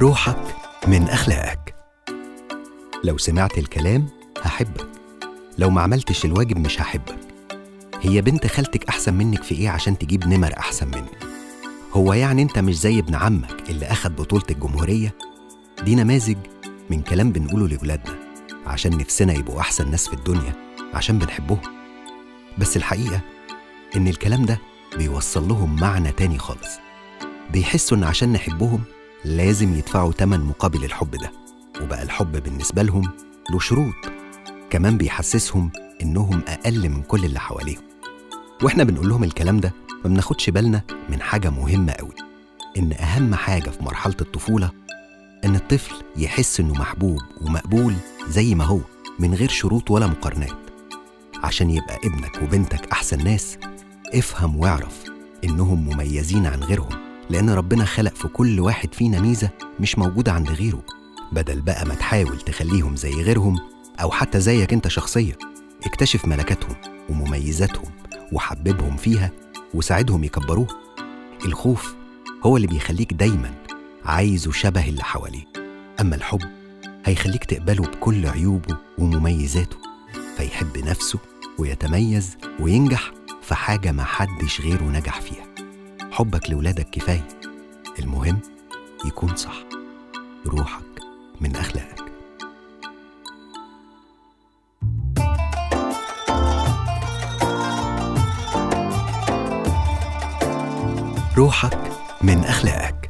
روحك من أخلاقك. لو سمعت الكلام هحبك. لو ما عملتش الواجب مش هحبك. هي بنت خالتك أحسن منك في إيه عشان تجيب نمر أحسن منك هو يعني أنت مش زي ابن عمك اللي أخد بطولة الجمهورية؟ دي نماذج من كلام بنقوله لولادنا عشان نفسنا يبقوا أحسن ناس في الدنيا عشان بنحبهم. بس الحقيقة إن الكلام ده بيوصل لهم معنى تاني خالص. بيحسوا إن عشان نحبهم لازم يدفعوا تمن مقابل الحب ده. وبقى الحب بالنسبة لهم له شروط. كمان بيحسسهم إنهم أقل من كل اللي حواليهم. وإحنا بنقول لهم الكلام ده ما بناخدش بالنا من حاجة مهمة قوي. إن أهم حاجة في مرحلة الطفولة إن الطفل يحس إنه محبوب ومقبول زي ما هو من غير شروط ولا مقارنات. عشان يبقى ابنك وبنتك أحسن ناس افهم واعرف إنهم مميزين عن غيرهم. لأن ربنا خلق في كل واحد فينا ميزة مش موجودة عند غيره. بدل بقى ما تحاول تخليهم زي غيرهم أو حتى زيك أنت شخصيا اكتشف ملكاتهم ومميزاتهم وحببهم فيها وساعدهم يكبروها الخوف هو اللي بيخليك دايما عايزه شبه اللي حواليه. أما الحب هيخليك تقبله بكل عيوبه ومميزاته فيحب نفسه ويتميز وينجح في حاجة ما حدش غيره نجح فيها. حبك لولادك كفاية. المهم يكون صح. روحك من أخلاقك. روحك من أخلاقك.